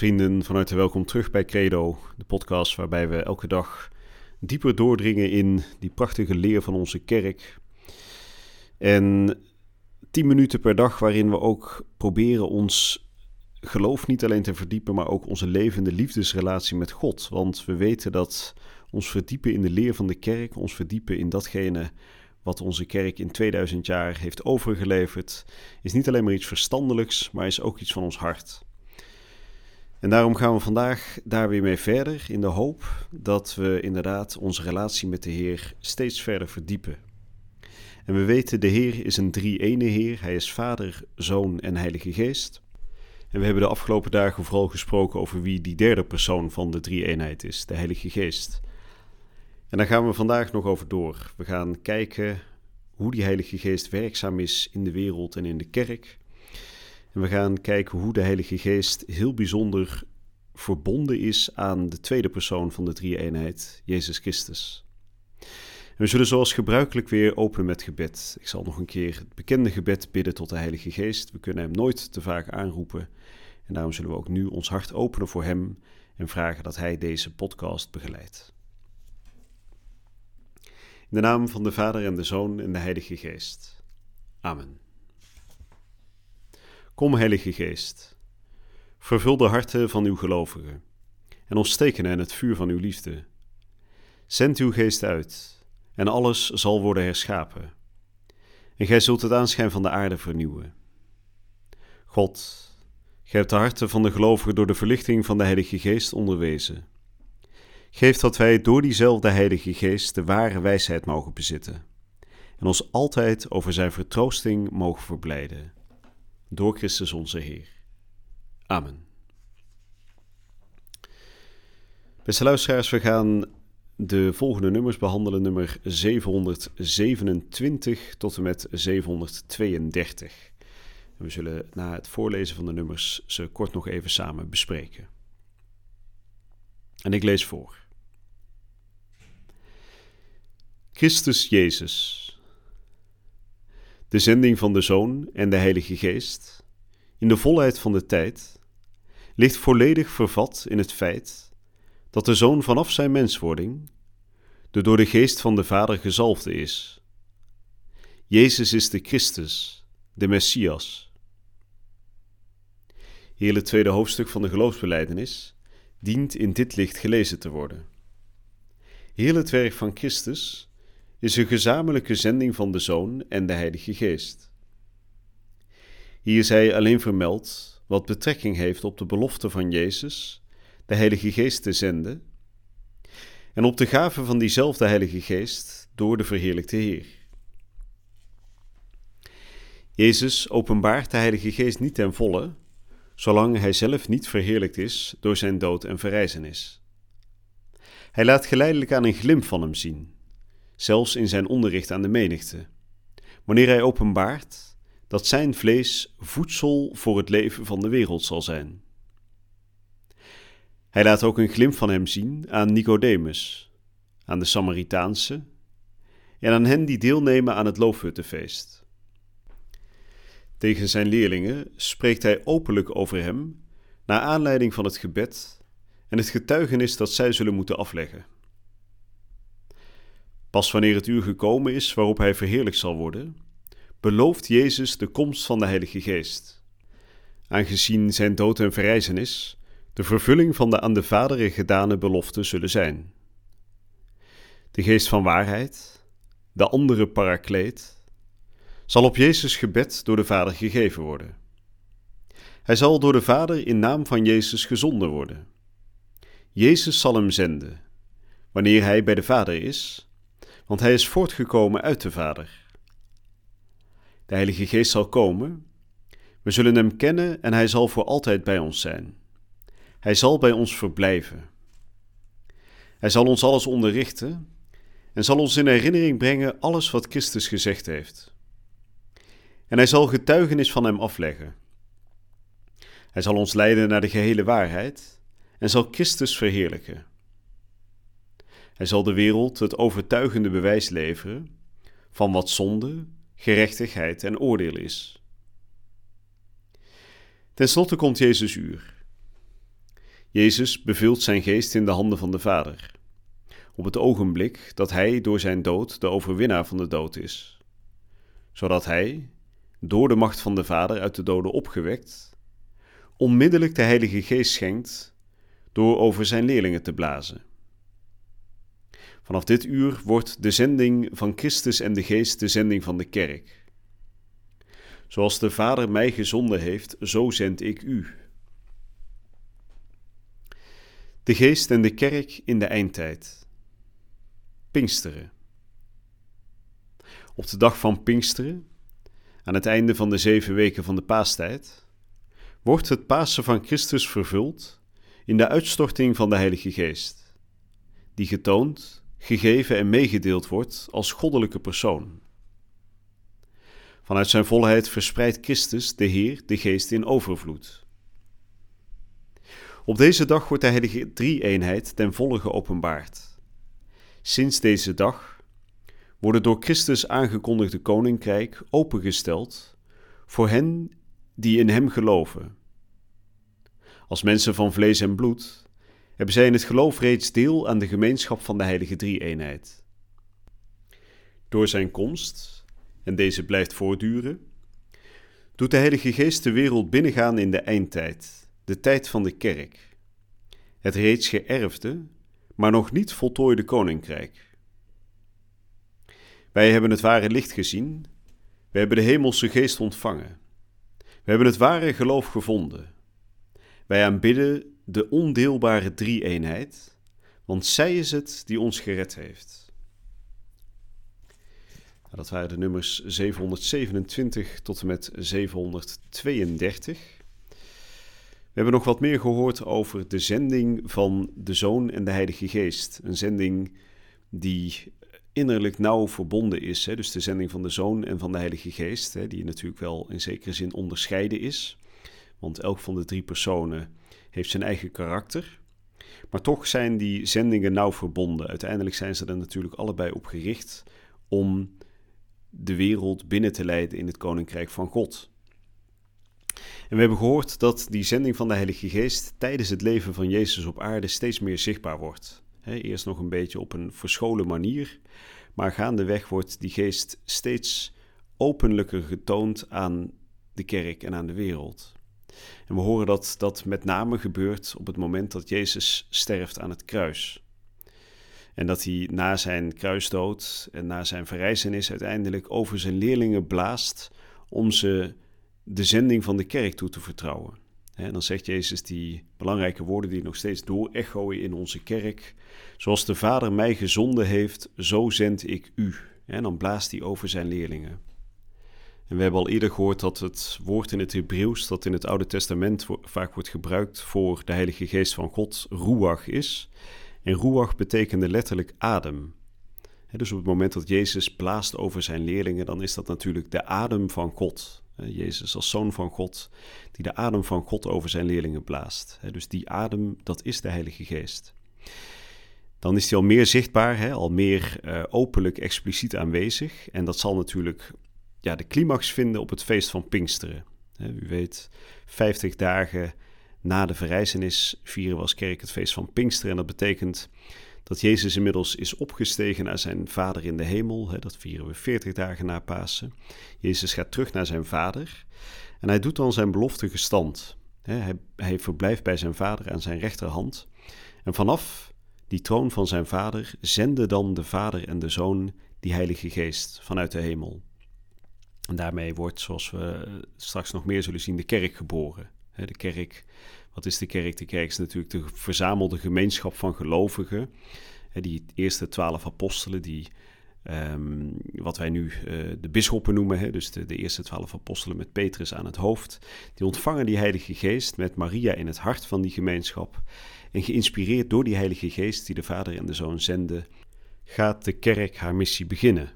Vrienden, van harte welkom terug bij Credo, de podcast waarbij we elke dag dieper doordringen in die prachtige leer van onze kerk. En tien minuten per dag waarin we ook proberen ons geloof niet alleen te verdiepen, maar ook onze levende liefdesrelatie met God. Want we weten dat ons verdiepen in de leer van de kerk, ons verdiepen in datgene wat onze kerk in 2000 jaar heeft overgeleverd, is niet alleen maar iets verstandelijks, maar is ook iets van ons hart. En daarom gaan we vandaag daar weer mee verder in de hoop dat we inderdaad onze relatie met de Heer steeds verder verdiepen. En we weten, de Heer is een drie-ene Heer. Hij is Vader, Zoon en Heilige Geest. En we hebben de afgelopen dagen vooral gesproken over wie die derde persoon van de drie-eenheid is, de Heilige Geest. En daar gaan we vandaag nog over door. We gaan kijken hoe die Heilige Geest werkzaam is in de wereld en in de kerk. En we gaan kijken hoe de Heilige Geest heel bijzonder verbonden is aan de tweede persoon van de drie-eenheid, Jezus Christus. We zullen zoals gebruikelijk weer openen met gebed. Ik zal nog een keer het bekende gebed bidden tot de Heilige Geest. We kunnen Hem nooit te vaak aanroepen. En daarom zullen we ook nu ons hart openen voor Hem en vragen dat Hij deze podcast begeleidt. In de naam van de Vader en de Zoon en de Heilige Geest. Amen. Kom, Heilige Geest, vervul de harten van uw gelovigen en ontsteken hen het vuur van uw liefde. Zend uw geest uit en alles zal worden herschapen. En gij zult het aanschijn van de aarde vernieuwen. God, gij hebt de harten van de gelovigen door de verlichting van de Heilige Geest onderwezen. Geef dat wij door diezelfde Heilige Geest de ware wijsheid mogen bezitten en ons altijd over zijn vertroosting mogen verblijden door Christus onze Heer. Amen. Beste luisteraars, we gaan de volgende nummers behandelen, nummer 727 tot en met 732. En we zullen na het voorlezen van de nummers ze kort nog even samen bespreken. En ik lees voor. Christus Jezus de zending van de Zoon en de Heilige Geest, in de volheid van de tijd, ligt volledig vervat in het feit dat de Zoon vanaf zijn menswording de door de Geest van de Vader gezalfde is. Jezus is de Christus, de Messias. Hier het tweede hoofdstuk van de geloofsbeleidenis dient in dit licht gelezen te worden. Heel het werk van Christus is een gezamenlijke zending van de Zoon en de Heilige Geest. Hier zij alleen vermeld wat betrekking heeft op de belofte van Jezus, de Heilige Geest te zenden, en op de gave van diezelfde Heilige Geest door de verheerlijkte Heer. Jezus openbaart de Heilige Geest niet ten volle, zolang Hij zelf niet verheerlijkt is door zijn dood en verrijzenis. Hij laat geleidelijk aan een glimp van Hem zien zelfs in zijn onderricht aan de menigte, wanneer hij openbaart dat zijn vlees voedsel voor het leven van de wereld zal zijn. Hij laat ook een glimp van hem zien aan Nicodemus, aan de Samaritaanse en aan hen die deelnemen aan het loofhuttenfeest. Tegen zijn leerlingen spreekt hij openlijk over hem, naar aanleiding van het gebed en het getuigenis dat zij zullen moeten afleggen. Pas wanneer het uur gekomen is waarop hij verheerlijkt zal worden, belooft Jezus de komst van de Heilige Geest. Aangezien zijn dood en verrijzenis de vervulling van de aan de Vader gedane belofte zullen zijn. De geest van waarheid, de andere parakleet, zal op Jezus gebed door de Vader gegeven worden. Hij zal door de Vader in naam van Jezus gezonden worden. Jezus zal hem zenden, wanneer hij bij de Vader is want hij is voortgekomen uit de Vader. De Heilige Geest zal komen, we zullen hem kennen en hij zal voor altijd bij ons zijn. Hij zal bij ons verblijven. Hij zal ons alles onderrichten en zal ons in herinnering brengen alles wat Christus gezegd heeft. En hij zal getuigenis van hem afleggen. Hij zal ons leiden naar de gehele waarheid en zal Christus verheerlijken. Hij zal de wereld het overtuigende bewijs leveren van wat zonde, gerechtigheid en oordeel is. Ten slotte komt Jezus uur. Jezus beveelt zijn geest in de handen van de Vader, op het ogenblik dat hij door zijn dood de overwinnaar van de dood is, zodat hij, door de macht van de Vader uit de doden opgewekt, onmiddellijk de Heilige Geest schenkt door over zijn leerlingen te blazen. Vanaf dit uur wordt de zending van Christus en de Geest de zending van de kerk. Zoals de Vader mij gezonden heeft, zo zend ik u. De Geest en de kerk in de eindtijd. Pinksteren. Op de dag van Pinksteren, aan het einde van de zeven weken van de paastijd, wordt het Pasen van Christus vervuld in de uitstorting van de Heilige Geest, die getoond, gegeven en meegedeeld wordt als goddelijke persoon. Vanuit zijn volheid verspreidt Christus, de Heer, de Geest in overvloed. Op deze dag wordt de heilige drie-eenheid ten volle geopenbaard. Sinds deze dag worden door Christus aangekondigde koninkrijk opengesteld voor hen die in Hem geloven. Als mensen van vlees en bloed hebben zij in het geloof reeds deel aan de gemeenschap van de heilige drie-eenheid. Door zijn komst, en deze blijft voortduren, doet de Heilige Geest de wereld binnengaan in de eindtijd, de tijd van de kerk, het reeds geërfde, maar nog niet voltooide koninkrijk. Wij hebben het ware licht gezien, we hebben de hemelse geest ontvangen, we hebben het ware geloof gevonden. Wij aanbidden de ondeelbare drie-eenheid, want zij is het die ons gered heeft. Nou, dat waren de nummers 727 tot en met 732. We hebben nog wat meer gehoord over de zending van de Zoon en de Heilige Geest. Een zending die innerlijk nauw verbonden is. Hè? Dus de zending van de Zoon en van de Heilige Geest, hè? die natuurlijk wel in zekere zin onderscheiden is. Want elk van de drie personen heeft zijn eigen karakter. Maar toch zijn die zendingen nauw verbonden. Uiteindelijk zijn ze er natuurlijk allebei op gericht om de wereld binnen te leiden in het koninkrijk van God. En we hebben gehoord dat die zending van de Heilige Geest tijdens het leven van Jezus op aarde steeds meer zichtbaar wordt. eerst nog een beetje op een verscholen manier, maar gaandeweg wordt die geest steeds openlijker getoond aan de kerk en aan de wereld. En we horen dat dat met name gebeurt op het moment dat Jezus sterft aan het kruis. En dat hij na zijn kruisdood en na zijn verrijzenis uiteindelijk over zijn leerlingen blaast om ze de zending van de kerk toe te vertrouwen. En dan zegt Jezus die belangrijke woorden die nog steeds door-echoen in onze kerk. Zoals de Vader mij gezonden heeft, zo zend ik u. En dan blaast hij over zijn leerlingen. En we hebben al eerder gehoord dat het woord in het Hebreeuws, dat in het Oude Testament vaak wordt gebruikt voor de Heilige Geest van God, ruach is. En ruach betekende letterlijk adem. dus op het moment dat Jezus blaast over zijn leerlingen, dan is dat natuurlijk de adem van God. Jezus als zoon van God, die de adem van God over zijn leerlingen blaast. Dus die adem, dat is de Heilige Geest. Dan is die al meer zichtbaar, al meer uh, openlijk, expliciet aanwezig. En dat zal natuurlijk ja, de climax vinden op het feest van Pinksteren. U weet, 50 dagen na de verrijzenis vieren we als kerk het feest van Pinksteren. En dat betekent dat Jezus inmiddels is opgestegen naar zijn Vader in de hemel. Dat vieren we 40 dagen na Pasen. Jezus gaat terug naar zijn Vader en hij doet dan zijn belofte gestand. Hij, hij verblijft bij zijn Vader aan zijn rechterhand. En vanaf die troon van zijn Vader zenden dan de Vader en de Zoon die Heilige Geest vanuit de hemel. En daarmee wordt, zoals we straks nog meer zullen zien, de kerk geboren. De kerk, wat is de kerk? De kerk is natuurlijk de verzamelde gemeenschap van gelovigen. Die eerste twaalf apostelen die Ehm, wat wij nu uh, de bisschoppen noemen, dus de, de, eerste twaalf apostelen met Petrus aan het hoofd, die ontvangen die Heilige Geest met Maria in het hart van die gemeenschap. En geïnspireerd door die Heilige Geest die de Vader en de Zoon zenden, gaat de kerk haar missie beginnen.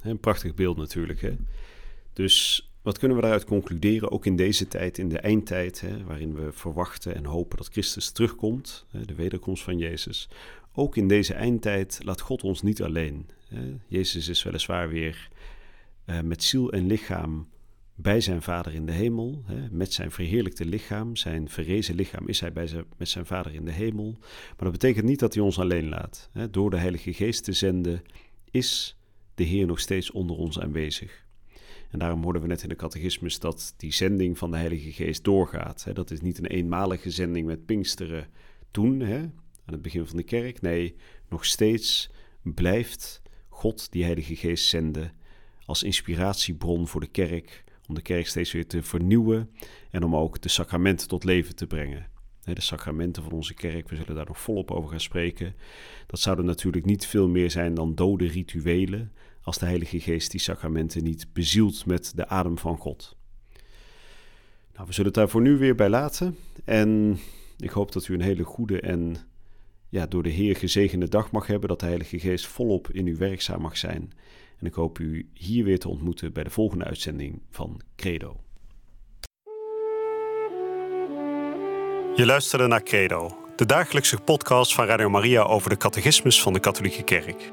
Een prachtig beeld natuurlijk. Hè? Dus wat kunnen we daaruit concluderen, ook in deze tijd, in de eindtijd, hè, waarin we verwachten en hopen dat Christus terugkomt, hè, de wederkomst van Jezus. Ook in deze eindtijd laat God ons niet alleen. Hè. Jezus is weliswaar weer uh, met ziel en lichaam bij zijn Vader in de hemel. Hè, met zijn verheerlijkte lichaam, zijn verrezen lichaam, is hij bij zijn, met zijn Vader in de hemel. Maar dat betekent niet dat hij ons alleen laat. Hè. Door de Heilige Geest te zenden, is de Heer nog steeds onder ons aanwezig. En daarom hoorden we net in de catechismus dat die zending van de Heilige Geest doorgaat. Dat is niet een eenmalige zending met Pinksteren toen, aan het begin van de kerk. Nee, nog steeds blijft God die Heilige Geest zenden als inspiratiebron voor de kerk, om de kerk steeds weer te vernieuwen en om ook de sacramenten tot leven te brengen. De sacramenten van onze kerk, we zullen daar nog volop over gaan spreken. Dat zouden natuurlijk niet veel meer zijn dan dode rituelen, als de Heilige Geest die sacramenten niet bezielt met de adem van God. Nou, we zullen het daar voor nu weer bij laten. En ik hoop dat u een hele goede en ja, door de Heer gezegende dag mag hebben. Dat de Heilige Geest volop in u werkzaam mag zijn. En ik hoop u hier weer te ontmoeten bij de volgende uitzending van Credo. Je luisterde naar Credo, de dagelijkse podcast van Radio Maria over de catechismus van de Katholieke Kerk.